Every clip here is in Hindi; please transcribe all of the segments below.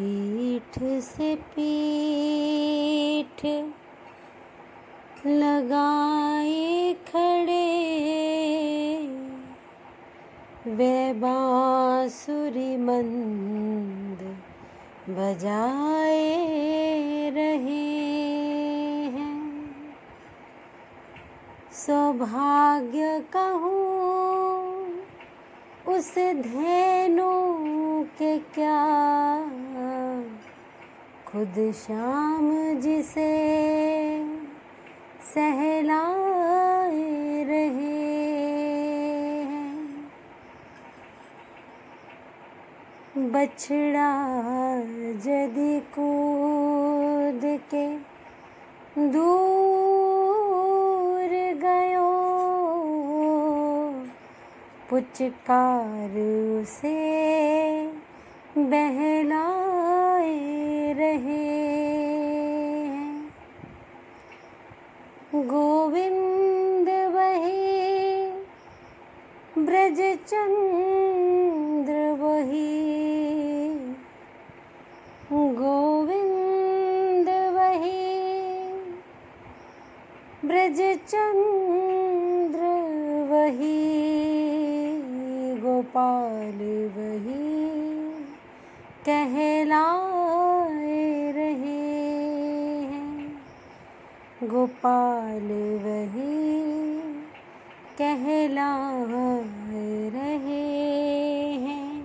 पीठ से पीठ लगाए खड़े। वे बांसुरी मंद बजाए रहे हैं। सौभाग्य कहूँ, उस धेनु के क्या खुद शाम जिसे सहलाए रहे बछड़ा जदि कूद के दूर गयो पुचकार से बहलाए रहे गोविंद वही ब्रज चंद्र वही। गोविंद वही ब्रज चंद्र वही। गोपाल वही कहलाए गोपाल वही कहलाए रहे हैं।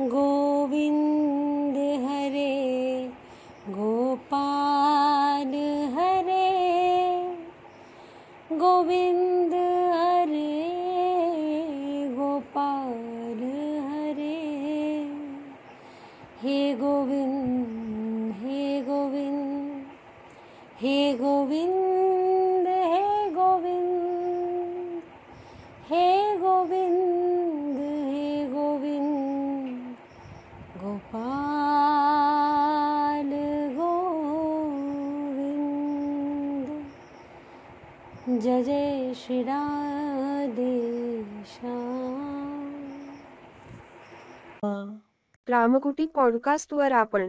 गोविंद हरे, गोपाल हरे, गोविंद हरे, गोपाल हरे। हे गोविंद हे गोविंद हे गोविंद हे गोविंद हे गोविंद, गोपाल गोविंद। जय जय श्री राधे श्याम रामकुटी पॉडकास्ट वर आपण